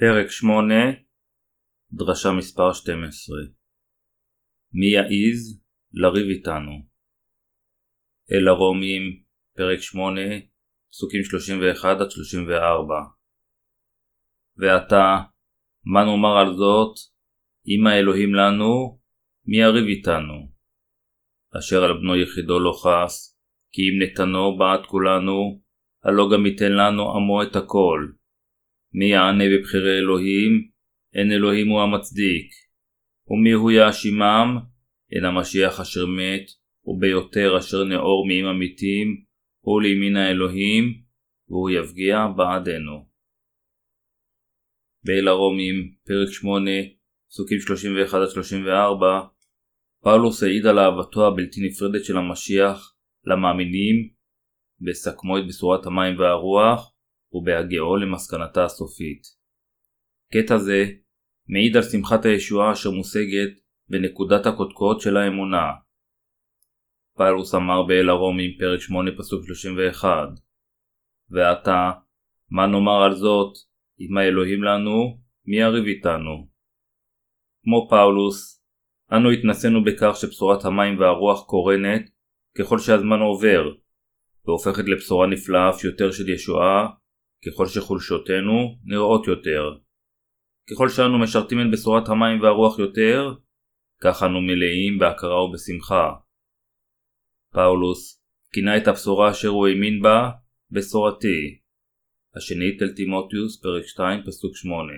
פרק 8 דרשה מספר 12 מי יעז לריב איתנו? אל הרומים פרק 8 פסוקים 31-34 ועתה מה נאמר על זאת? אם האלוהים לנו מי יריב איתנו? אשר על בנו יחידו לא חס כי אם נתנו בעד כולנו הלא גם ייתן לנו עמו את הכל מי יענה בבחירי אלוהים? אין אלוהים הוא המצדיק. ומי הוא יאשימם? אין המשיח אשר מת, וביותר אשר נאור מעם המתים, הוא לימין האלוהים, והוא יפגיע בעדנו. באל הרומים, פרק 8, פסוקים 31-34, פאולוס העיד על אהבתו הבלתי נפרדת של המשיח למאמינים, בסכמו את בשורת המים והרוח, ובהגיעו למסקנתה הסופית. קטע זה מעיד על שמחת הישועה אשר מושגת בנקודת הקודקוד של האמונה. פאולוס אמר באל הרומים פרק 8 פסוק 31 ועתה, מה נאמר על זאת, אם האלוהים לנו, מי יריב איתנו? כמו פאולוס, אנו התנסינו בכך שבשורת המים והרוח קורנת ככל שהזמן עובר, והופכת לבשורה נפלאה אף יותר של ישועה ככל שחולשותינו נראות יותר. ככל שאנו משרתים את בשורת המים והרוח יותר, כך אנו מלאים בהכרה ובשמחה. פאולוס כינה את הבשורה אשר הוא האמין בה בשורתי. השנית אל תימוטיוס פרק 2 פסוק 8.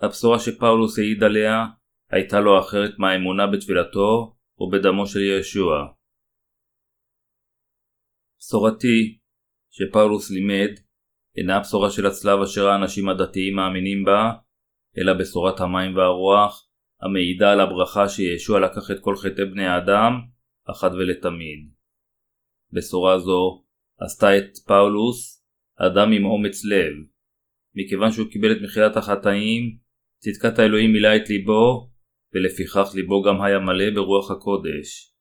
הבשורה שפאולוס העיד עליה הייתה לו אחרת מהאמונה בתפילתו ובדמו של ישוע. בשורתי שפאולוס לימד אינה הבשורה של הצלב אשר האנשים הדתיים מאמינים בה, אלא בשורת המים והרוח, המעידה על הברכה שישוע לקח את כל חטאי בני האדם, אחת ולתמיד. בשורה זו עשתה את פאולוס אדם עם אומץ לב. מכיוון שהוא קיבל את מחילת החטאים, צדקת האלוהים מילאה את ליבו, ולפיכך ליבו גם היה מלא ברוח הקודש.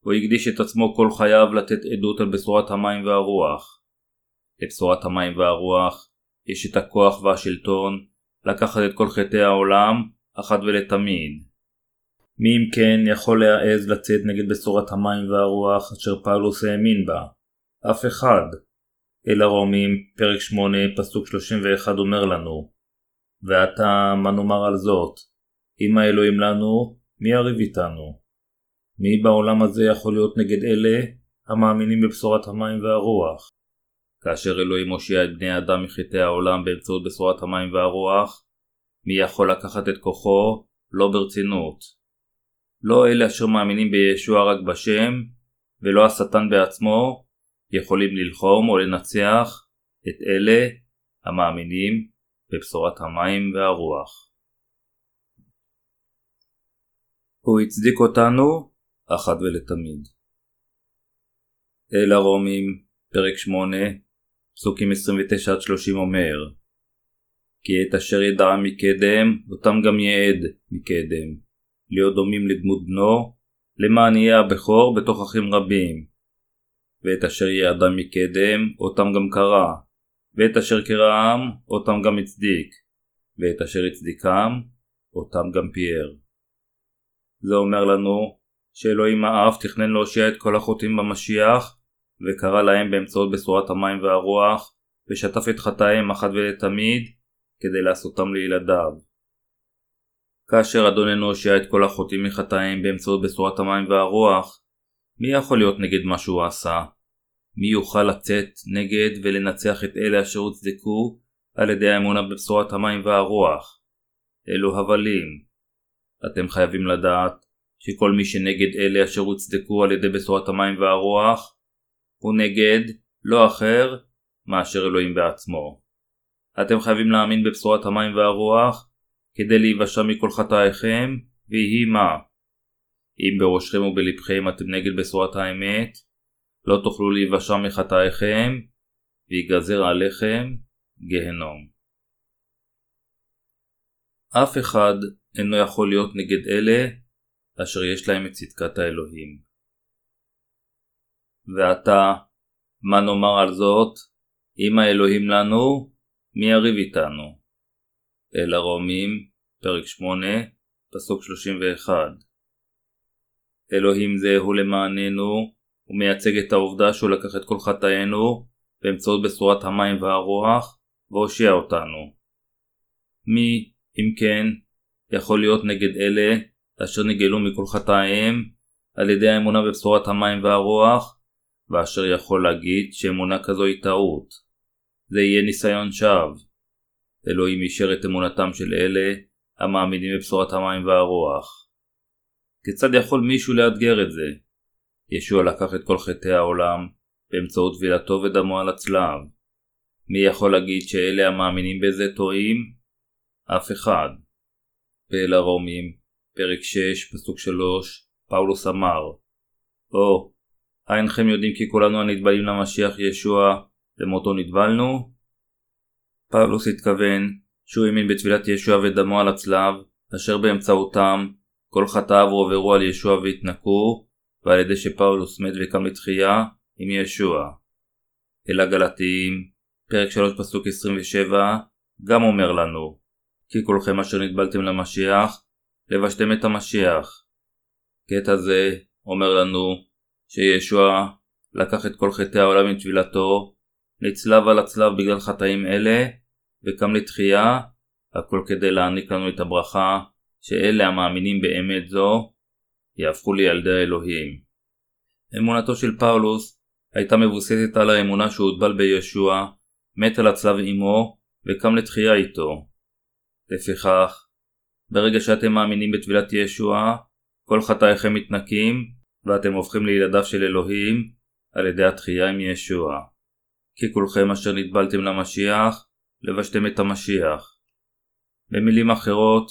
הוא הקדיש את עצמו כל חייו לתת עדות על בשורת המים והרוח. לבשורת המים והרוח יש את הכוח והשלטון לקחת את כל חטאי העולם אחת ולתמיד. מי אם כן יכול להעז לצאת נגד בשורת המים והרוח אשר פאולוס האמין בה? אף אחד. אל הרומים, פרק 8, פסוק 31 אומר לנו ועתה מה נאמר על זאת? אם האלוהים לנו, מי יריב איתנו? מי בעולם הזה יכול להיות נגד אלה המאמינים בבשורת המים והרוח? כאשר אלוהים מושיע את בני האדם מחטאי העולם באמצעות בשורת המים והרוח, מי יכול לקחת את כוחו? לא ברצינות. לא אלה אשר מאמינים בישוע רק בשם, ולא השטן בעצמו, יכולים ללחום או לנצח את אלה המאמינים בבשורת המים והרוח. הוא הצדיק אותנו אחת ולתמיד. אל הרומים, פרק 8, פסוקים 29-30 אומר כי את אשר ידע מקדם, אותם גם יעד מקדם, להיות דומים לדמות בנו, למען יהיה הבכור בתוך אחים רבים. ואת אשר יעדה מקדם, אותם גם קרא, ואת אשר קראם, אותם גם הצדיק, ואת אשר הצדיקם, אותם גם פיאר. זה אומר לנו שאלוהים האב תכנן להושיע את כל החוטאים במשיח, וקרא להם באמצעות בשורת המים והרוח, ושטף את חטאיהם אחת ולתמיד, כדי לעשותם לילדיו. כאשר אדוננו הושיע את כל החוטאים מחטאיהם באמצעות בשורת המים והרוח, מי יכול להיות נגד מה שהוא עשה? מי יוכל לצאת נגד ולנצח את אלה אשר הוצדקו על ידי האמונה בבשורת המים והרוח? אלו הבלים. אתם חייבים לדעת שכל מי שנגד אלה אשר הוצדקו על ידי בשורת המים והרוח, הוא נגד לא אחר מאשר אלוהים בעצמו. אתם חייבים להאמין בבשורת המים והרוח כדי להיוושע מכל חטאיכם, ויהי מה. אם בראשכם ובלבכם אתם נגד בשורת האמת, לא תוכלו להיוושע מחטאיכם, ויגזר עליכם גהנום. אף אחד אינו יכול להיות נגד אלה אשר יש להם את צדקת האלוהים. ועתה, מה נאמר על זאת? אם האלוהים לנו, מי יריב איתנו? אל הרומים, פרק 8, פסוק 31 אלוהים זה הוא למעננו, הוא מייצג את העובדה שהוא לקח את כל חטאינו באמצעות בשורת המים והרוח, והושיע אותנו. מי, אם כן, יכול להיות נגד אלה אשר נגאלו מכל חטאיהם על ידי האמונה בבשורת המים והרוח, ואשר יכול להגיד שאמונה כזו היא טעות. זה יהיה ניסיון שווא. אלוהים אישר את אמונתם של אלה המאמינים בבשורת המים והרוח. כיצד יכול מישהו לאתגר את זה? ישוע לקח את כל חטאי העולם באמצעות טבילתו ודמו על הצלב. מי יכול להגיד שאלה המאמינים בזה טועים? אף אחד. באל הרומים, פרק 6, פסוק 3, פאולוס אמר או, אינכם יודעים כי כולנו הנטבלים למשיח ישוע, למותו נטבלנו? פאולוס התכוון שהוא האמין בטבילת ישוע ודמו על הצלב, אשר באמצעותם כל חטאיו הועברו על ישוע והתנקו, ועל ידי שפאולוס מת וקם לתחייה עם ישוע. אל הגלתיים, פרק 3 פסוק 27, גם אומר לנו כי כולכם אשר נטבלתם למשיח, לבשתם את המשיח. קטע זה אומר לנו שישוע לקח את כל חטאי העולם עם טבילתו, נצלב על הצלב בגלל חטאים אלה, וקם לתחייה, הכל כדי להעניק לנו את הברכה, שאלה המאמינים באמת זו, יהפכו לילדי האלוהים. אמונתו של פאולוס הייתה מבוססת על האמונה שהוא הוטבל בישוע, מת על הצלב עמו, וקם לתחייה איתו. לפיכך, ברגע שאתם מאמינים בטבילת ישוע, כל חטאיכם מתנקים, ואתם הופכים לילדיו של אלוהים, על ידי התחייה עם ישוע. כי כולכם אשר נטבלתם למשיח, לבשתם את המשיח. במילים אחרות,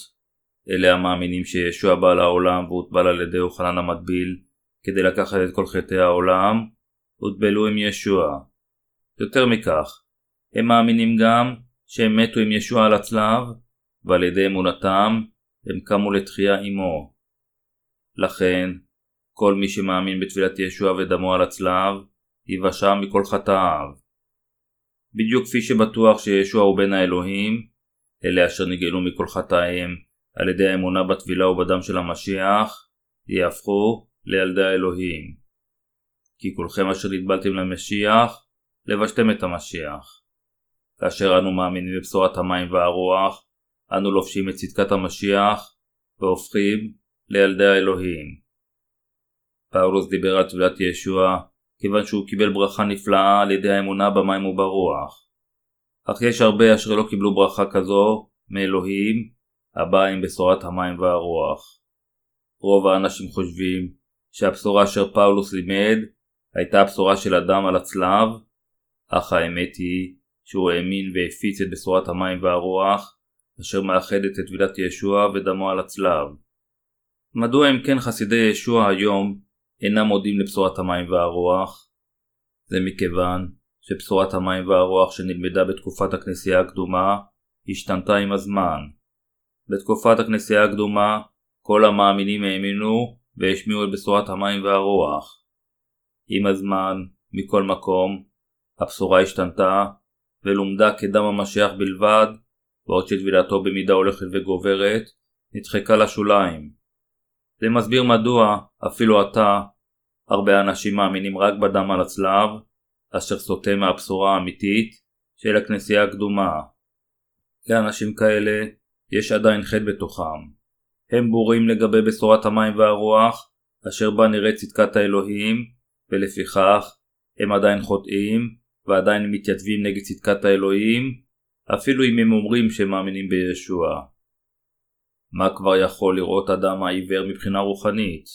אלה המאמינים שישוע בא לעולם והוטבל על ידי אוחנן המטביל כדי לקחת את כל חטאי העולם, הוטבלו עם ישוע. יותר מכך, הם מאמינים גם שהם מתו עם ישוע על הצלב, ועל ידי אמונתם הם קמו לתחייה עמו. לכן, כל מי שמאמין בתפילת ישוע ודמו על הצלב, ייוושע מכל חטאיו. בדיוק כפי שבטוח שישוע הוא בן האלוהים, אלה אשר נגאלו מכל חטאיהם על ידי האמונה בטבילה ובדם של המשיח, יהפכו לילדי האלוהים. כי כולכם אשר נטבלתם למשיח, לבשתם את המשיח. כאשר אנו מאמינים בבשורת המים והרוח, אנו לובשים את צדקת המשיח, והופכים לילדי האלוהים. פאולוס דיבר על טבילת ישוע כיוון שהוא קיבל ברכה נפלאה על ידי האמונה במים וברוח. אך יש הרבה אשר לא קיבלו ברכה כזו מאלוהים הבאה עם בשורת המים והרוח. רוב האנשים חושבים שהבשורה אשר פאולוס לימד הייתה הבשורה של אדם על הצלב, אך האמת היא שהוא האמין והפיץ את בשורת המים והרוח אשר מאחדת את טבילת ישוע ודמו על הצלב. מדוע אם כן חסידי ישוע היום אינם מודים לבשורת המים והרוח. זה מכיוון שבשורת המים והרוח שנלמדה בתקופת הכנסייה הקדומה השתנתה עם הזמן. בתקופת הכנסייה הקדומה כל המאמינים האמינו והשמיעו את בשורת המים והרוח. עם הזמן, מכל מקום, הבשורה השתנתה ולומדה כדם המשיח בלבד, בעוד שטבילתו במידה הולכת וגוברת, נדחקה לשוליים. זה מסביר מדוע, אפילו עתה, הרבה אנשים מאמינים רק בדם על הצלב, אשר סוטה מהבשורה האמיתית של הכנסייה הקדומה. לאנשים כאלה יש עדיין חטא בתוכם. הם בורים לגבי בשורת המים והרוח, אשר בה נראה צדקת האלוהים, ולפיכך הם עדיין חוטאים, ועדיין מתייצבים נגד צדקת האלוהים, אפילו אם הם אומרים שהם מאמינים בישוע. מה כבר יכול לראות אדם העיוור מבחינה רוחנית?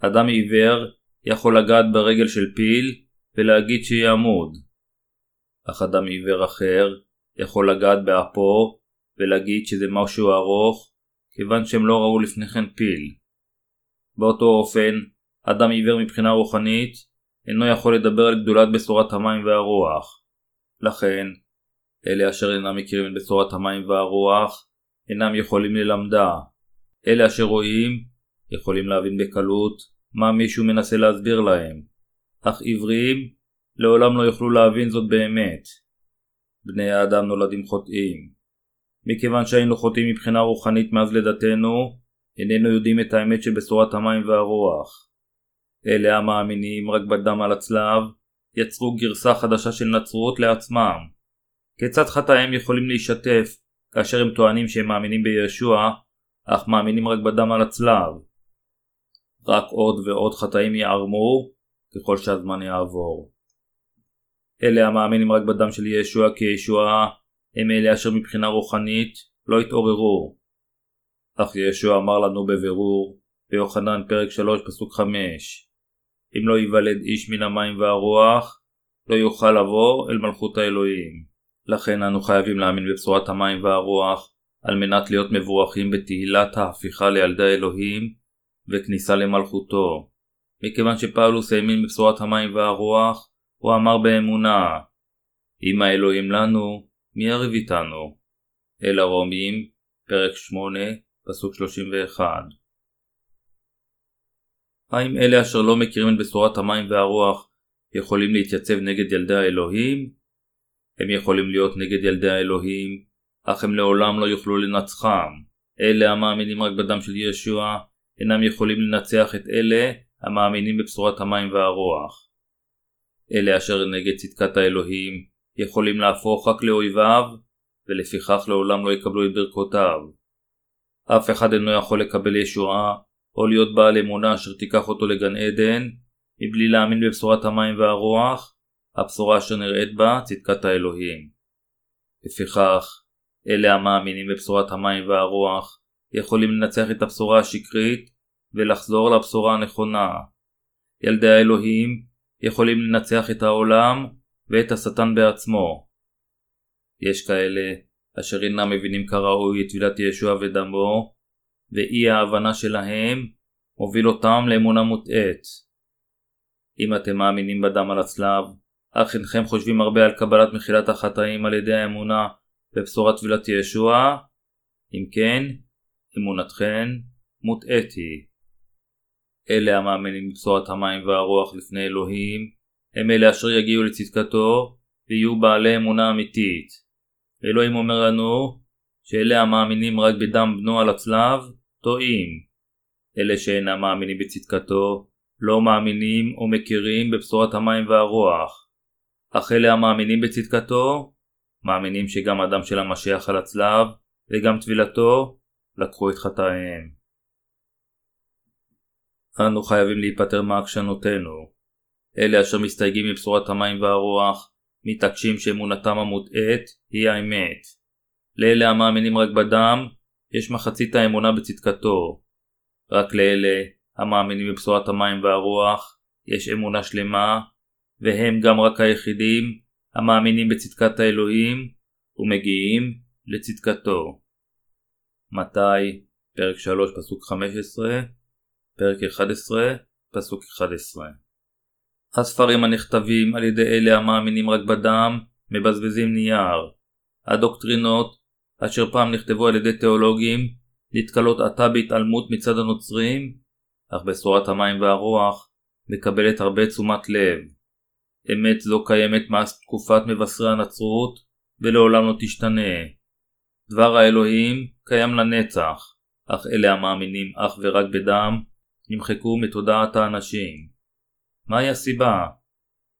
אדם עיוור יכול לגעת ברגל של פיל ולהגיד שיעמוד. אך אדם עיוור אחר יכול לגעת באפו ולהגיד שזה משהו ארוך כיוון שהם לא ראו לפני כן פיל. באותו אופן, אדם עיוור מבחינה רוחנית אינו יכול לדבר על גדולת בשורת המים והרוח. לכן, אלה אשר אינם מכירים את בשורת המים והרוח אינם יכולים ללמדה. אלה אשר רואים יכולים להבין בקלות מה מישהו מנסה להסביר להם, אך עבריים לעולם לא יוכלו להבין זאת באמת. בני האדם נולדים חוטאים. מכיוון שהיינו חוטאים מבחינה רוחנית מאז לידתנו, איננו יודעים את האמת של בשורת המים והרוח. אלה המאמינים רק בדם על הצלב, יצרו גרסה חדשה של נצרות לעצמם. כיצד חטאיהם יכולים להשתף כאשר הם טוענים שהם מאמינים בישוע, אך מאמינים רק בדם על הצלב? רק עוד ועוד חטאים יערמו ככל שהזמן יעבור. אלה המאמינים רק בדם של ישוע כי ישוע הם אלה אשר מבחינה רוחנית לא התעוררו. אך ישוע אמר לנו בבירור ביוחנן פרק 3 פסוק 5 אם לא ייוולד איש מן המים והרוח לא יוכל לבוא אל מלכות האלוהים. לכן אנו חייבים להאמין בבשורת המים והרוח על מנת להיות מבורכים בתהילת ההפיכה לילדי האלוהים וכניסה למלכותו. מכיוון שפאולוס האמין בבשורת המים והרוח, הוא אמר באמונה אם האלוהים לנו, מי יריב איתנו? אל הרומים, פרק 8, פסוק 31. האם אלה אשר לא מכירים את בשורת המים והרוח יכולים להתייצב נגד ילדי האלוהים? הם יכולים להיות נגד ילדי האלוהים, אך הם לעולם לא יוכלו לנצחם. אלה המאמינים רק בדם של ישוע, אינם יכולים לנצח את אלה המאמינים בבשורת המים והרוח. אלה אשר נגד צדקת האלוהים יכולים להפוך רק לאויביו, ולפיכך לעולם לא יקבלו את ברכותיו. אף אחד אינו יכול לקבל ישועה, או להיות בעל אמונה אשר תיקח אותו לגן עדן, מבלי להאמין בבשורת המים והרוח, הבשורה אשר נראית בה צדקת האלוהים. לפיכך, אלה המאמינים בבשורת המים והרוח, יכולים לנצח את הבשורה השקרית ולחזור לבשורה הנכונה. ילדי האלוהים יכולים לנצח את העולם ואת השטן בעצמו. יש כאלה אשר אינם מבינים כראוי את טבילת ישוע ודמו, ואי ההבנה שלהם מוביל אותם לאמונה מוטעית. אם אתם מאמינים בדם על הצלב, אך אינכם חושבים הרבה על קבלת מחילת החטאים על ידי האמונה בבשורת טבילת ישוע, אם כן, אמונתכן מוטעית היא. אלה המאמינים בבשורת המים והרוח לפני אלוהים, הם אלה אשר יגיעו לצדקתו ויהיו בעלי אמונה אמיתית. אלוהים אומר לנו שאלה המאמינים רק בדם בנו על הצלב, טועים. אלה שאינם מאמינים בצדקתו, לא מאמינים או מכירים בבשורת המים והרוח. אך אלה המאמינים בצדקתו, מאמינים שגם הדם של המשיח על הצלב וגם טבילתו לקחו את חטאיהם. אנו חייבים להיפטר מעקשנותינו. אלה אשר מסתייגים מבשורת המים והרוח, מתעקשים שאמונתם המוטעית היא האמת. לאלה המאמינים רק בדם, יש מחצית האמונה בצדקתו. רק לאלה המאמינים בבשורת המים והרוח, יש אמונה שלמה, והם גם רק היחידים המאמינים בצדקת האלוהים ומגיעים לצדקתו. מתי, פרק 3 פסוק 15, פרק 11, פסוק 11. הספרים הנכתבים על ידי אלה המאמינים רק בדם מבזבזים נייר. הדוקטרינות, אשר פעם נכתבו על ידי תיאולוגים, נתקלות עתה בהתעלמות מצד הנוצרים, אך בשורת המים והרוח מקבלת הרבה תשומת לב. אמת זו קיימת מאז תקופת מבשרי הנצרות, ולעולם לא תשתנה. דבר האלוהים קיים לנצח, אך אלה המאמינים אך ורק בדם, נמחקו מתודעת האנשים. מהי הסיבה?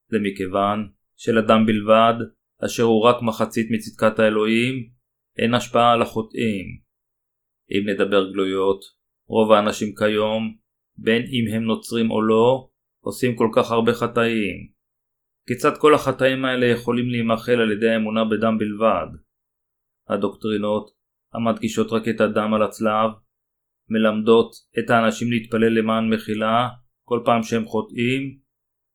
זה מכיוון שלאדם בלבד, אשר הוא רק מחצית מצדקת האלוהים, אין השפעה על החוטאים. אם נדבר גלויות, רוב האנשים כיום, בין אם הם נוצרים או לא, עושים כל כך הרבה חטאים. כיצד כל החטאים האלה יכולים להימחל על ידי האמונה בדם בלבד? הדוקטרינות, המדגישות רק את הדם על הצלב, מלמדות את האנשים להתפלל למען מחילה כל פעם שהם חוטאים,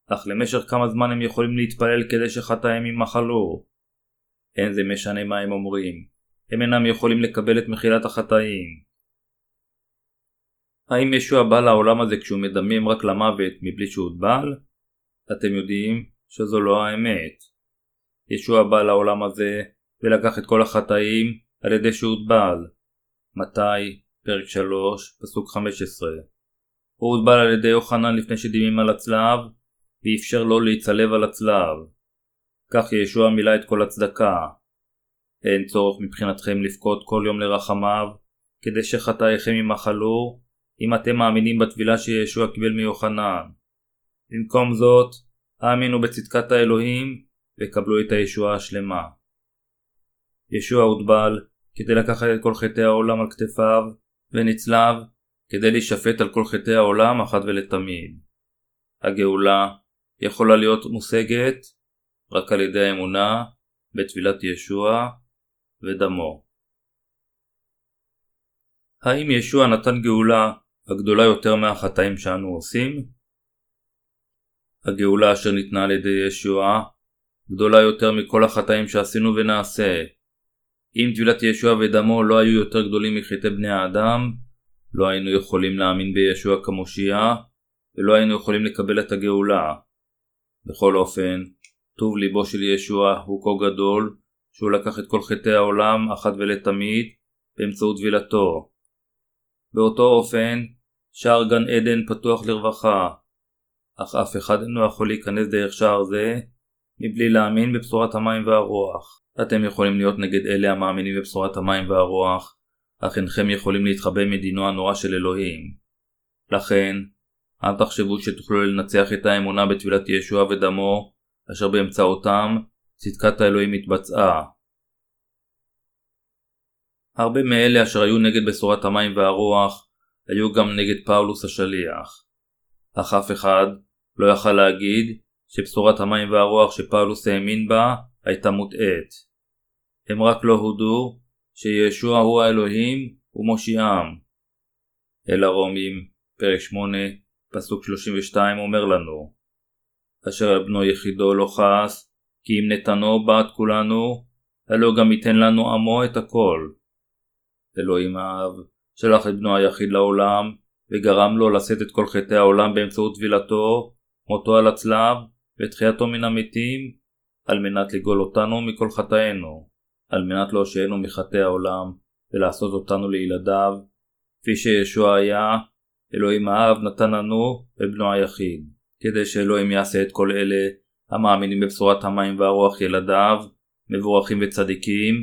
אך למשך כמה זמן הם יכולים להתפלל כדי שחטאים ימחלו. אין זה משנה מה הם אומרים, הם אינם יכולים לקבל את מחילת החטאים. האם ישוע בא לעולם הזה כשהוא מדמם רק למוות מבלי שהוטבל? אתם יודעים שזו לא האמת. ישוע בא לעולם הזה ולקח את כל החטאים על ידי שהוטבל. מתי? פרק 3, פסוק 15. הוא הוטבל על ידי יוחנן לפני שדימים על הצלב, ואפשר לו להצלב על הצלב. כך ישוע מילא את כל הצדקה. אין צורך מבחינתכם לבכות כל יום לרחמיו, כדי שחטאיכם ימחלו, אם אתם מאמינים בטבילה שישוע קיבל מיוחנן. במקום זאת, האמינו בצדקת האלוהים, וקבלו את הישועה השלמה. ישוע הוטבל כדי לקחת את כל חטאי העולם על כתפיו, ונצלב כדי להישפט על כל חטאי העולם אחת ולתמיד. הגאולה יכולה להיות מושגת רק על ידי האמונה בטבילת ישוע ודמו. האם ישוע נתן גאולה הגדולה יותר מהחטאים שאנו עושים? הגאולה אשר ניתנה על ידי ישוע גדולה יותר מכל החטאים שעשינו ונעשה. אם טבילת ישוע ודמו לא היו יותר גדולים מחטאי בני האדם, לא היינו יכולים להאמין בישוע כמושיע, ולא היינו יכולים לקבל את הגאולה. בכל אופן, טוב ליבו של ישוע הוא כה גדול, שהוא לקח את כל חטאי העולם אחת ולתמיד, באמצעות טבילתו. באותו אופן, שער גן עדן פתוח לרווחה, אך אף אחד אינו יכול להיכנס דרך שער זה, מבלי להאמין בבשורת המים והרוח. אתם יכולים להיות נגד אלה המאמינים בבשורת המים והרוח, אך אינכם יכולים להתחבא מדינו הנורא של אלוהים. לכן, אל תחשבו שתוכלו לנצח את האמונה בטבילת ישוע ודמו, אשר באמצעותם צדקת האלוהים התבצעה. הרבה מאלה אשר היו נגד בשורת המים והרוח, היו גם נגד פאולוס השליח. אך אף אחד לא יכל להגיד שבשורת המים והרוח שפאולוס האמין בה הייתה מוטעית. הם רק לא הודו שישוע הוא האלוהים ומושיעם. אל הרומים, פרק 8, פסוק 32 אומר לנו אשר על בנו יחידו לא חס, כי אם נתנו בעד כולנו, הלא גם ייתן לנו עמו את הכל. אלוהים האב שלח את בנו היחיד לעולם, וגרם לו לשאת את כל חטאי העולם באמצעות טבילתו, מותו על הצלב, ותחייתו מן המתים, על מנת לגאול אותנו מכל חטאינו, על מנת להושיענו מחטאי העולם, ולעשות אותנו לילדיו, כפי שישוע היה, אלוהים האב נתן לנו בבנו היחיד, כדי שאלוהים יעשה את כל אלה המאמינים בבשורת המים והרוח ילדיו, מבורכים וצדיקים,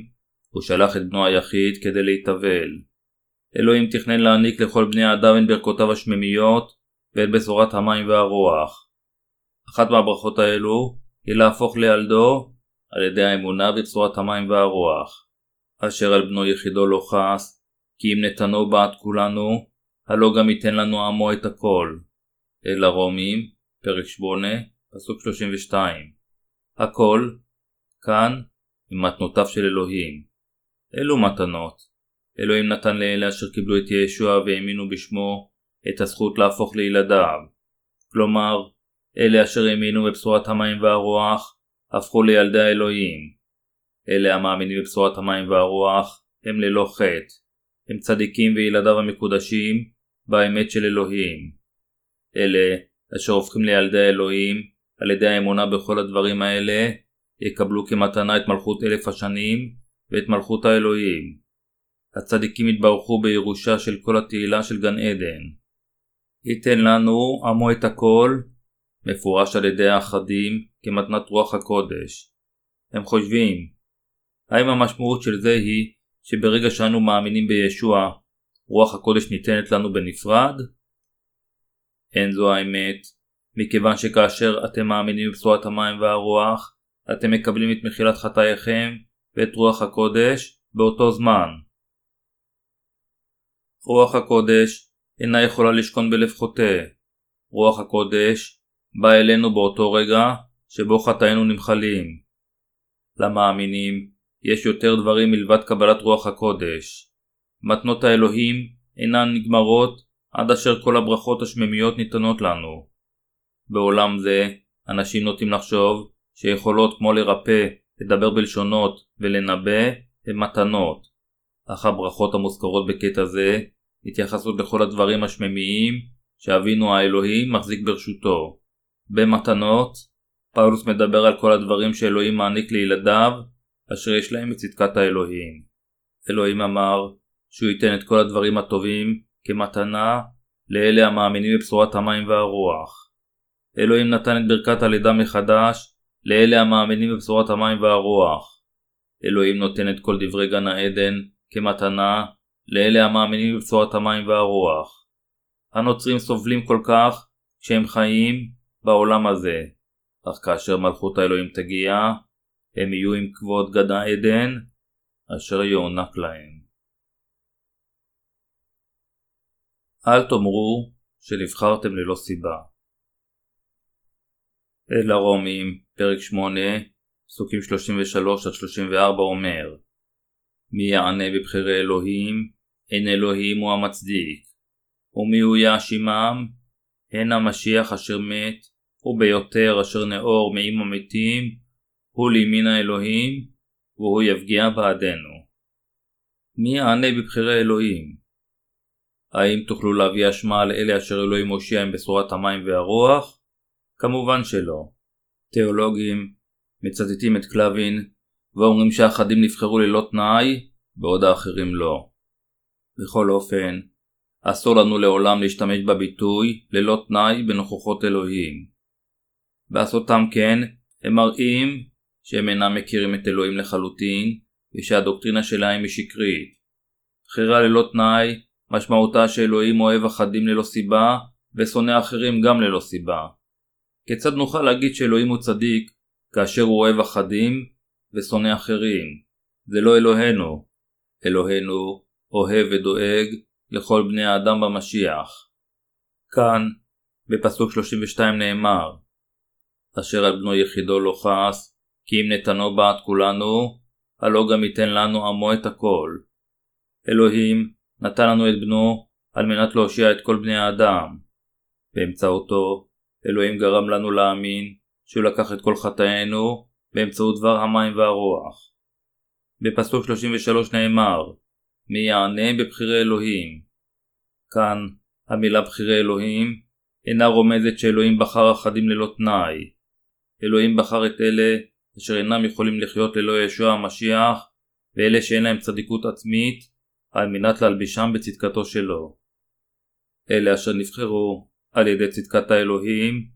הוא שלח את בנו היחיד כדי להתאבל. אלוהים תכנן להעניק לכל בני האדם את ברכותיו השמימיות ואת בשורת המים והרוח. אחת מהברכות האלו היא להפוך לילדו על ידי האמונה בבשורת המים והרוח, אשר על בנו יחידו לא חס, כי אם נתנו בעד כולנו, הלא גם ייתן לנו עמו את הכל. אל הרומים, פרק 8, פסוק 32. הכל, כאן, עם מתנותיו של אלוהים. אלו מתנות. אלוהים נתן לאלה אשר קיבלו את ישוע והאמינו בשמו את הזכות להפוך לילדיו. כלומר, אלה אשר האמינו בבשורת המים והרוח, הפכו לילדי האלוהים. אלה המאמינים בבשורת המים והרוח, הם ללא חטא. הם צדיקים וילדיו המקודשים, באמת של אלוהים. אלה אשר הופכים לילדי האלוהים, על ידי האמונה בכל הדברים האלה, יקבלו כמתנה את מלכות אלף השנים, ואת מלכות האלוהים. הצדיקים יתברכו בירושה של כל התהילה של גן עדן. ייתן לנו עמו את הכל, מפורש על ידי האחדים כמתנת רוח הקודש. הם חושבים, האם המשמעות של זה היא שברגע שאנו מאמינים בישוע, רוח הקודש ניתנת לנו בנפרד? אין זו האמת, מכיוון שכאשר אתם מאמינים בבשורת המים והרוח, אתם מקבלים את מחילת חטאיכם ואת רוח הקודש באותו זמן. רוח הקודש אינה יכולה לשכון בלב חוטא. רוח הקודש בא אלינו באותו רגע שבו חטאינו נמחלים. למאמינים יש יותר דברים מלבד קבלת רוח הקודש. מתנות האלוהים אינן נגמרות עד אשר כל הברכות השמימיות ניתנות לנו. בעולם זה, אנשים נוטים לחשוב שיכולות כמו לרפא, לדבר בלשונות ולנבא הן מתנות, אך הברכות המוזכרות בקטע זה מתייחסות לכל הדברים השמימיים שאבינו האלוהים מחזיק ברשותו. במתנות, פאולוס מדבר על כל הדברים שאלוהים מעניק לילדיו אשר יש להם את צדקת האלוהים. אלוהים אמר שהוא ייתן את כל הדברים הטובים כמתנה לאלה המאמינים בבשורת המים והרוח. אלוהים נתן את ברכת הלידה מחדש לאלה המאמינים בבשורת המים והרוח. אלוהים נותן את כל דברי גן העדן כמתנה לאלה המאמינים בבשורת המים והרוח. הנוצרים סובלים כל כך כשהם חיים בעולם הזה, אך כאשר מלכות האלוהים תגיע, הם יהיו עם כבוד גן העדן אשר יוענק להם. אל תאמרו שנבחרתם ללא סיבה. אל הרומים, פרק 8, פסוקים 33-34 אומר מי יענה בבחירי אלוהים, אין אלוהים הוא המצדיק, ומי הוא יאשימם, הן המשיח אשר מת, וביותר אשר נאור מעם המתים, הוא לימין האלוהים, והוא יפגיע בעדנו. מי יענה בבחירי אלוהים? האם תוכלו להביא אשמה על אלה אשר אלוהים הושיע עם בשורת המים והרוח? כמובן שלא. תיאולוגים מצטטים את קלווין ואומרים שאחדים נבחרו ללא תנאי, בעוד האחרים לא. בכל אופן, אסור לנו לעולם להשתמש בביטוי ללא תנאי בנוכחות אלוהים. בעשותם כן, הם מראים שהם אינם מכירים את אלוהים לחלוטין, ושהדוקטרינה שלהם היא שקרית. בחירה ללא תנאי, משמעותה שאלוהים אוהב אחדים ללא סיבה, ושונא אחרים גם ללא סיבה. כיצד נוכל להגיד שאלוהים הוא צדיק, כאשר הוא אוהב אחדים ושונא אחרים? זה לא אלוהינו. אלוהינו אוהב ודואג לכל בני האדם במשיח. כאן, בפסוק 32 נאמר אשר על בנו יחידו לא חס, כי אם נתנו בעד כולנו, הלא גם ייתן לנו עמו את הכל. אלוהים נתן לנו את בנו על מנת להושיע את כל בני האדם. באמצעותו, אלוהים גרם לנו להאמין שהוא לקח את כל חטאינו באמצעות דבר המים והרוח. בפסוק 33 נאמר מי יענה בבחירי אלוהים. כאן המילה בחירי אלוהים אינה רומזת שאלוהים בחר אחדים ללא תנאי. אלוהים בחר את אלה אשר אינם יכולים לחיות ללא ישוע המשיח ואלה שאין להם צדיקות עצמית על מנת להלבישם בצדקתו שלו. אלה אשר נבחרו על ידי צדקת האלוהים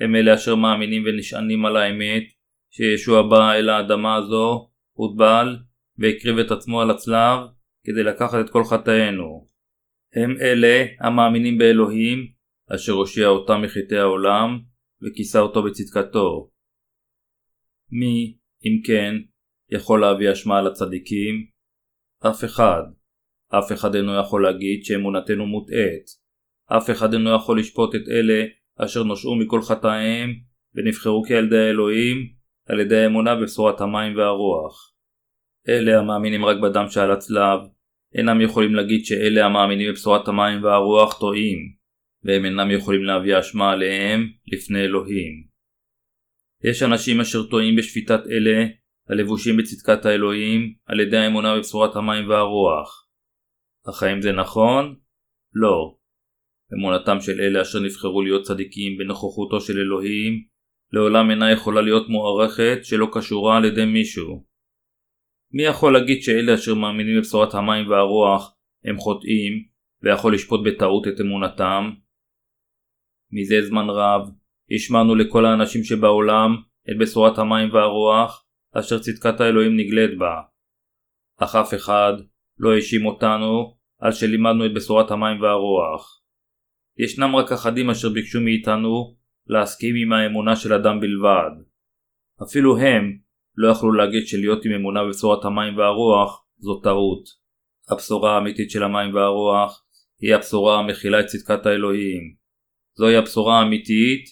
הם אלה אשר מאמינים ונשענים על האמת שישוע בא אל האדמה הזו, הוטבל והקריב את עצמו על הצלב כדי לקחת את כל חטאינו. הם אלה המאמינים באלוהים אשר הושיע אותם מחטאי העולם וכיסה אותו בצדקתו. מי, אם כן, יכול להביא אשמה על הצדיקים? אף אחד. אף אחד אינו יכול להגיד שאמונתנו מוטעית. אף אחד אינו יכול לשפוט את אלה אשר נושעו מכל חטאיהם ונבחרו כילדי האלוהים על ידי האמונה בבשורת המים והרוח. אלה המאמינים רק בדם שעל הצלב אינם יכולים להגיד שאלה המאמינים בבשורת המים והרוח טועים, והם אינם יכולים להביא אשמה עליהם לפני אלוהים. יש אנשים אשר טועים בשפיטת אלה הלבושים בצדקת האלוהים על ידי האמונה בבשורת המים והרוח. אך האם זה נכון? לא. אמונתם של אלה אשר נבחרו להיות צדיקים בנוכחותו של אלוהים לעולם אינה יכולה להיות מוערכת שלא קשורה על ידי מישהו. מי יכול להגיד שאלה אשר מאמינים בבשורת המים והרוח הם חוטאים ויכול לשפוט בטעות את אמונתם? מזה זמן רב השמענו לכל האנשים שבעולם את בשורת המים והרוח אשר צדקת האלוהים נגלית בה. אך אף אחד לא האשים אותנו על שלימדנו את בשורת המים והרוח. ישנם רק אחדים אשר ביקשו מאיתנו להסכים עם האמונה של אדם בלבד. אפילו הם לא יכלו להגיד שלהיות עם אמונה בבשורת המים והרוח זו טעות. הבשורה האמיתית של המים והרוח היא הבשורה המכילה את צדקת האלוהים. זוהי הבשורה האמיתית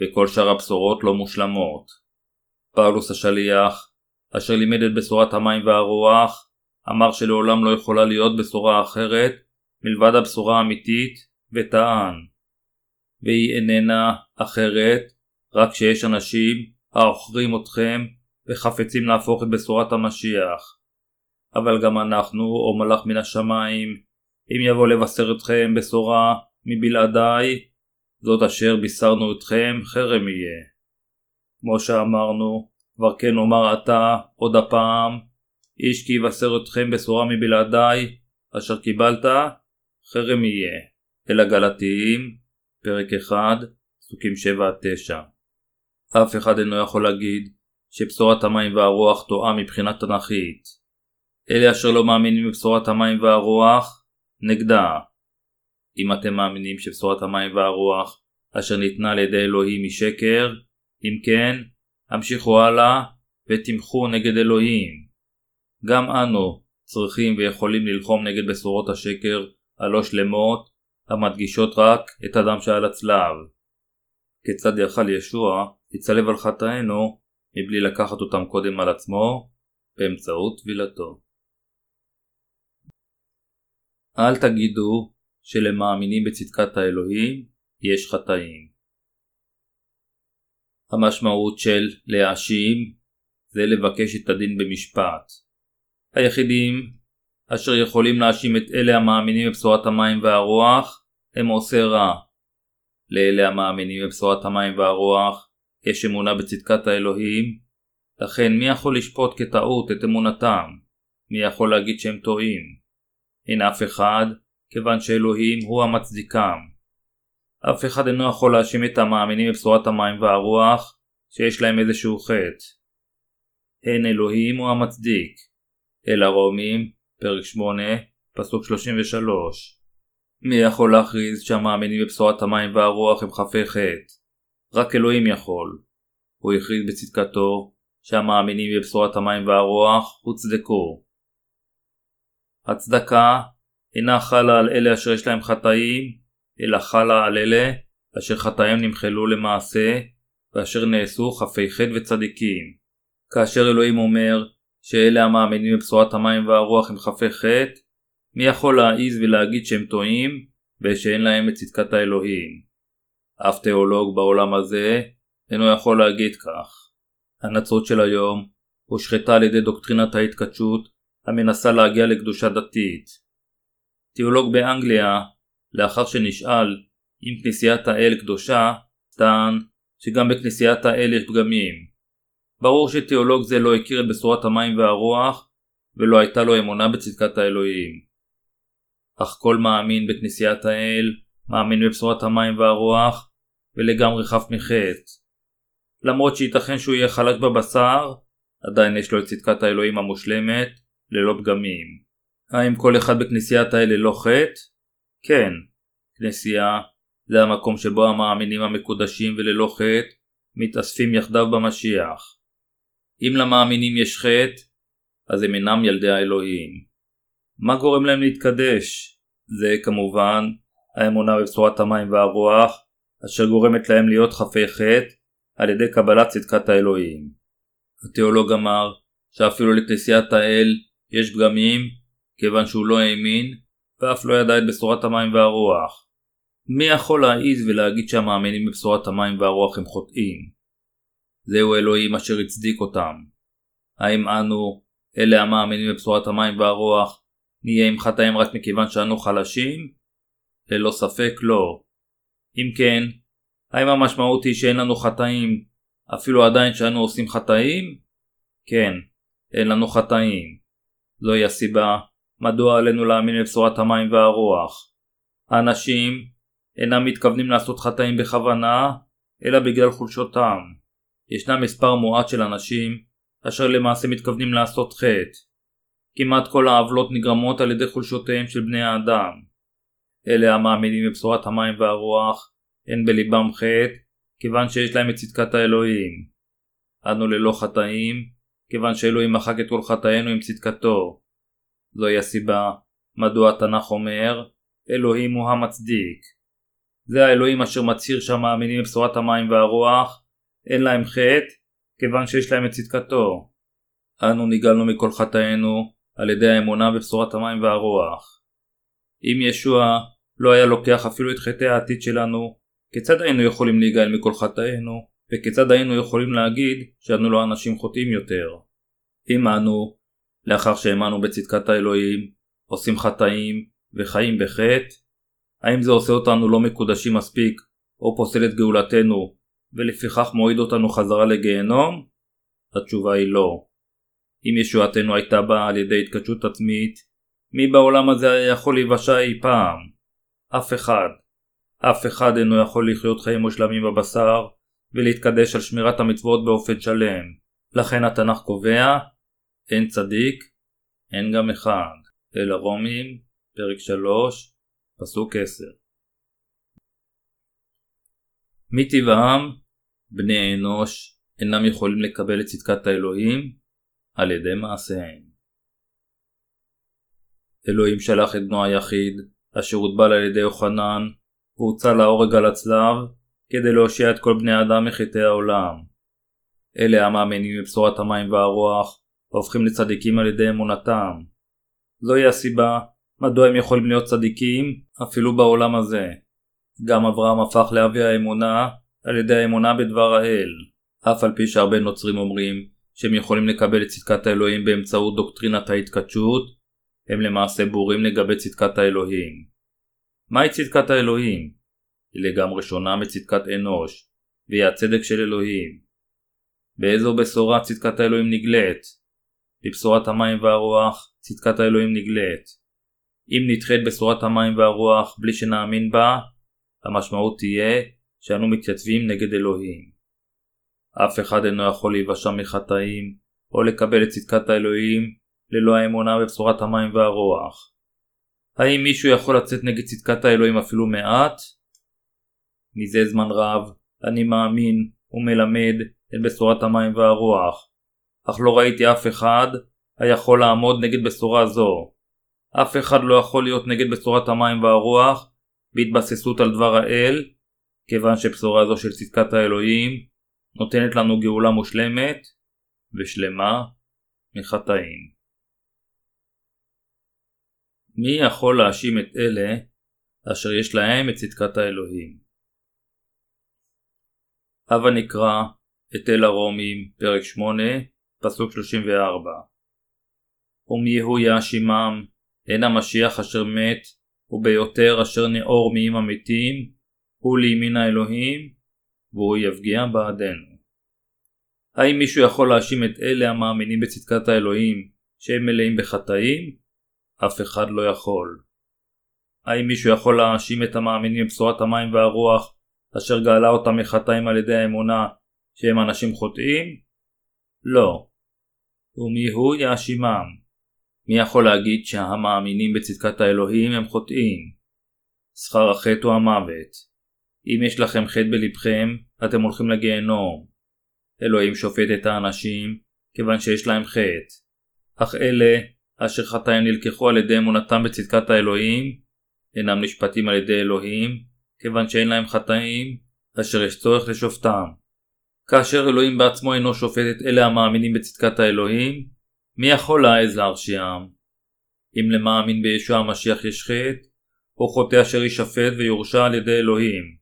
וכל שאר הבשורות לא מושלמות. פאולוס השליח, אשר לימד את בשורת המים והרוח, אמר שלעולם לא יכולה להיות בשורה אחרת מלבד הבשורה האמיתית, וטען. והיא איננה אחרת רק שיש אנשים העוכרים אתכם וחפצים להפוך את בשורת המשיח. אבל גם אנחנו, או מלאך מן השמיים, אם יבוא לבשר אתכם בשורה מבלעדיי, זאת אשר בישרנו אתכם חרם יהיה. כמו שאמרנו, כבר כן אומר עתה עוד הפעם, איש כי יבשר אתכם בשורה מבלעדיי, אשר קיבלת, חרם יהיה. אל הגלתיים, פרק 1, פסוקים 7-9. אף אחד אינו יכול להגיד שבשורת המים והרוח טועה מבחינה תנ"כית. אלה אשר לא מאמינים בבשורת המים והרוח, נגדה. אם אתם מאמינים שבשורת המים והרוח אשר ניתנה על ידי אלוהים היא שקר, אם כן, המשיכו הלאה ותמכו נגד אלוהים. גם אנו צריכים ויכולים ללחום נגד בשורות השקר הלא שלמות, המדגישות רק את הדם שעל הצלב. כיצד יכל ישוע לצלב על חטאינו מבלי לקחת אותם קודם על עצמו באמצעות טבילתו. אל תגידו שלמאמינים בצדקת האלוהים יש חטאים. המשמעות של להאשים זה לבקש את הדין במשפט. היחידים אשר יכולים להאשים את אלה המאמינים בבשורת המים והרוח הם עושה רע. לאלה המאמינים בבשורת המים והרוח יש אמונה בצדקת האלוהים, לכן מי יכול לשפוט כטעות את אמונתם? מי יכול להגיד שהם טועים? אין אף אחד, כיוון שאלוהים הוא המצדיקם. אף אחד אינו יכול להאשים את המאמינים בבשורת המים והרוח שיש להם איזשהו חטא. הן אלוהים הוא המצדיק. אל הרומים, פרק 8, פסוק 33. מי יכול להכריז שהמאמינים בבשורת המים והרוח הם חפי חטא? רק אלוהים יכול. הוא הכריז בצדקתו שהמאמינים בבשורת המים והרוח הוצדקו. הצדקה אינה חלה על אלה אשר יש להם חטאים, אלא חלה על אלה אשר חטאיהם נמחלו למעשה, ואשר נעשו חפי חטא וצדיקים. כאשר אלוהים אומר שאלה המאמינים בבשורת המים והרוח הם חפי חטא, מי יכול להעיז ולהגיד שהם טועים, ושאין להם את צדקת האלוהים? אף תיאולוג בעולם הזה אינו יכול להגיד כך. הנצרות של היום הושחתה על ידי דוקטרינת ההתכתשות המנסה להגיע לקדושה דתית. תיאולוג באנגליה, לאחר שנשאל אם כנסיית האל קדושה, טען שגם בכנסיית האל יש פגמים. ברור שתיאולוג זה לא הכיר את בשורת המים והרוח, ולא הייתה לו אמונה בצדקת האלוהים. אך כל מאמין בכנסיית האל, מאמין בבשורת המים והרוח, ולגמרי חף מחטא. למרות שייתכן שהוא יהיה חלק בבשר, עדיין יש לו את צדקת האלוהים המושלמת, ללא פגמים. האם כל אחד בכנסיית האל ללא חטא? כן. כנסייה זה המקום שבו המאמינים המקודשים וללא חטא מתאספים יחדיו במשיח. אם למאמינים יש חטא, אז הם אינם ילדי האלוהים. מה גורם להם להתקדש? זה כמובן האמונה בבשורת המים והרוח, אשר גורמת להם להיות חפי חטא על ידי קבלת צדקת האלוהים. התיאולוג אמר שאפילו לכנסיית האל יש פגמים כיוון שהוא לא האמין ואף לא ידע את בשורת המים והרוח. מי יכול להעיז ולהגיד שהמאמינים בבשורת המים והרוח הם חוטאים? זהו אלוהים אשר הצדיק אותם. האם אנו, אלה המאמינים בבשורת המים והרוח, נהיה עם חטאים רק מכיוון שאנו חלשים? ללא ספק לא. אם כן, האם המשמעות היא שאין לנו חטאים אפילו עדיין שאנו עושים חטאים? כן, אין לנו חטאים. זוהי הסיבה מדוע עלינו להאמין בבשורת המים והרוח. האנשים אינם מתכוונים לעשות חטאים בכוונה, אלא בגלל חולשותם. ישנם מספר מועט של אנשים אשר למעשה מתכוונים לעשות חטא. כמעט כל העוולות נגרמות על ידי חולשותיהם של בני האדם. אלה המאמינים בבשורת המים והרוח אין בליבם חטא, כיוון שיש להם את צדקת האלוהים. אנו ללא חטאים, כיוון שאלוהים מחק את כל חטאינו עם צדקתו. זוהי הסיבה מדוע התנ"ך אומר, אלוהים הוא המצדיק. זה האלוהים אשר מצהיר שהמאמינים בבשורת המים והרוח, אין להם חטא, כיוון שיש להם את צדקתו. אנו נגאלנו מכל חטאינו על ידי האמונה בבשורת המים והרוח. אם ישוע לא היה לוקח אפילו את חטאי העתיד שלנו כיצד היינו יכולים להיגאל מכל חטאינו, וכיצד היינו יכולים להגיד שאנו לא אנשים חוטאים יותר? אם אנו, לאחר שהאמנו בצדקת האלוהים, עושים חטאים וחיים בחטא, האם זה עושה אותנו לא מקודשים מספיק, או פוסל את גאולתנו, ולפיכך מועיד אותנו חזרה לגיהנום? התשובה היא לא. אם ישועתנו הייתה באה על ידי התקדשות עצמית, מי בעולם הזה היה יכול להיוושע אי פעם? אף אחד. אף אחד אינו יכול לחיות חיים מושלמים בבשר ולהתקדש על שמירת המצוות באופן שלם. לכן התנ"ך קובע אין צדיק, אין גם אחד, אל הרומים, פרק 3, פסוק 10. מטבעם, בני אנוש אינם יכולים לקבל את צדקת האלוהים על ידי מעשיהם. אלוהים שלח את בנו היחיד, אשר הוטבל על ידי יוחנן, והוצא להורג על הצלב, כדי להושיע את כל בני האדם מחטאי העולם. אלה המאמינים בבשורת המים והרוח, והופכים לצדיקים על ידי אמונתם. זוהי הסיבה מדוע הם יכולים להיות צדיקים אפילו בעולם הזה. גם אברהם הפך לאבי האמונה על ידי האמונה בדבר האל, אף על פי שהרבה נוצרים אומרים שהם יכולים לקבל את צדקת האלוהים באמצעות דוקטרינת ההתקדשות, הם למעשה בורים לגבי צדקת האלוהים. מהי צדקת האלוהים? היא לגמרי שונה מצדקת אנוש, והיא הצדק של אלוהים. באיזו בשורה צדקת האלוהים נגלית? בבשורת המים והרוח צדקת האלוהים נגלית. אם נדחה את בשורת המים והרוח בלי שנאמין בה, המשמעות תהיה שאנו מתייצבים נגד אלוהים. אף אחד אינו יכול להיוושע מחטאים, או לקבל את צדקת האלוהים, ללא האמונה בבשורת המים והרוח. האם מישהו יכול לצאת נגד צדקת האלוהים אפילו מעט? מזה זמן רב, אני מאמין ומלמד את בשורת המים והרוח, אך לא ראיתי אף אחד היכול לעמוד נגד בשורה זו. אף אחד לא יכול להיות נגד בשורת המים והרוח בהתבססות על דבר האל, כיוון שבשורה זו של צדקת האלוהים נותנת לנו גאולה מושלמת ושלמה מחטאים. מי יכול להאשים את אלה אשר יש להם את צדקת האלוהים? הבה נקרא את אל הרומים, פרק 8, פסוק 34. ומיהו יאשימם, הן המשיח אשר מת, וביותר אשר נאור מעם המתים, הוא לימין האלוהים, והוא יפגיע בעדנו. האם מישהו יכול להאשים את אלה המאמינים בצדקת האלוהים שהם מלאים בחטאים? אף אחד לא יכול. האם מישהו יכול להאשים את המאמינים בבשורת המים והרוח אשר גאלה אותם מחטאים על ידי האמונה שהם אנשים חוטאים? לא. ומי הוא יאשימם? מי יכול להגיד שהמאמינים בצדקת האלוהים הם חוטאים? שכר החטא הוא המוות. אם יש לכם חטא בלבכם, אתם הולכים לגיהנום. אלוהים שופט את האנשים, כיוון שיש להם חטא. אך אלה, אשר חטאים נלקחו על ידי אמונתם בצדקת האלוהים, אינם נשפטים על ידי אלוהים, כיוון שאין להם חטאים, אשר יש צורך לשופטם. כאשר אלוהים בעצמו אינו שופט את אלה המאמינים בצדקת האלוהים, מי יכול להעז להרשיעם? אם למאמין בישוע המשיח יש חטא, או חוטא אשר יישפט ויורשע על ידי אלוהים.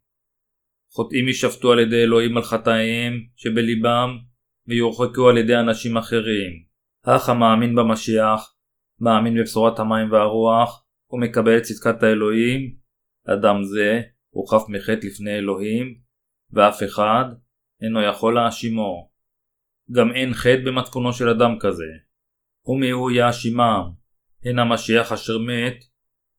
חוטאים יישפטו על ידי אלוהים על חטאיהם שבליבם, ויורחקו על ידי אנשים אחרים. אך המאמין במשיח, מאמין בבשורת המים והרוח, ומקבל את צדקת האלוהים, אדם זה הוא חף מחטא לפני אלוהים, ואף אחד אינו יכול להאשימו. גם אין חטא במצפונו של אדם כזה. ומי הוא יאשימם? הן המשיח אשר מת,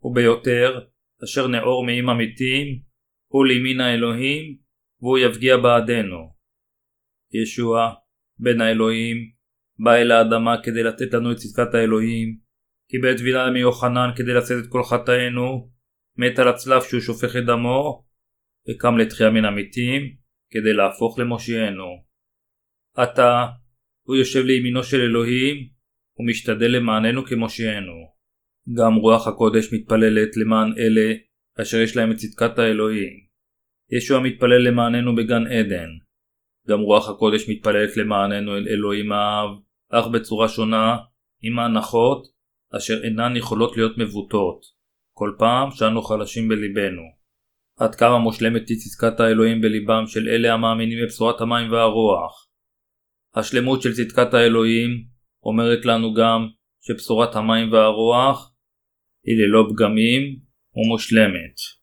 וביותר, אשר נאור מעם המתים, הוא לימין האלוהים, והוא יפגיע בעדנו. ישוע, בן האלוהים, בא אל האדמה כדי לתת לנו את צדקת האלוהים, קיבל טבילה מיוחנן כדי לשאת את כל חטאינו, מת על הצלב שהוא שופך את דמו, וקם לתחייה מן המתים, כדי להפוך למושיענו. עתה, הוא יושב לימינו של אלוהים, ומשתדל למעננו כמושיענו. גם רוח הקודש מתפללת למען אלה אשר יש להם את צדקת האלוהים. ישוע מתפלל למעננו בגן עדן. גם רוח הקודש מתפללת למעננו אל אלוהים האב, אך בצורה שונה, עם ההנחות, אשר אינן יכולות להיות מבוטות, כל פעם שאנו חלשים בליבנו. עד כמה מושלמת היא צדקת האלוהים בליבם של אלה המאמינים בבשורת המים והרוח. השלמות של צדקת האלוהים אומרת לנו גם שבשורת המים והרוח היא ללא פגמים ומושלמת.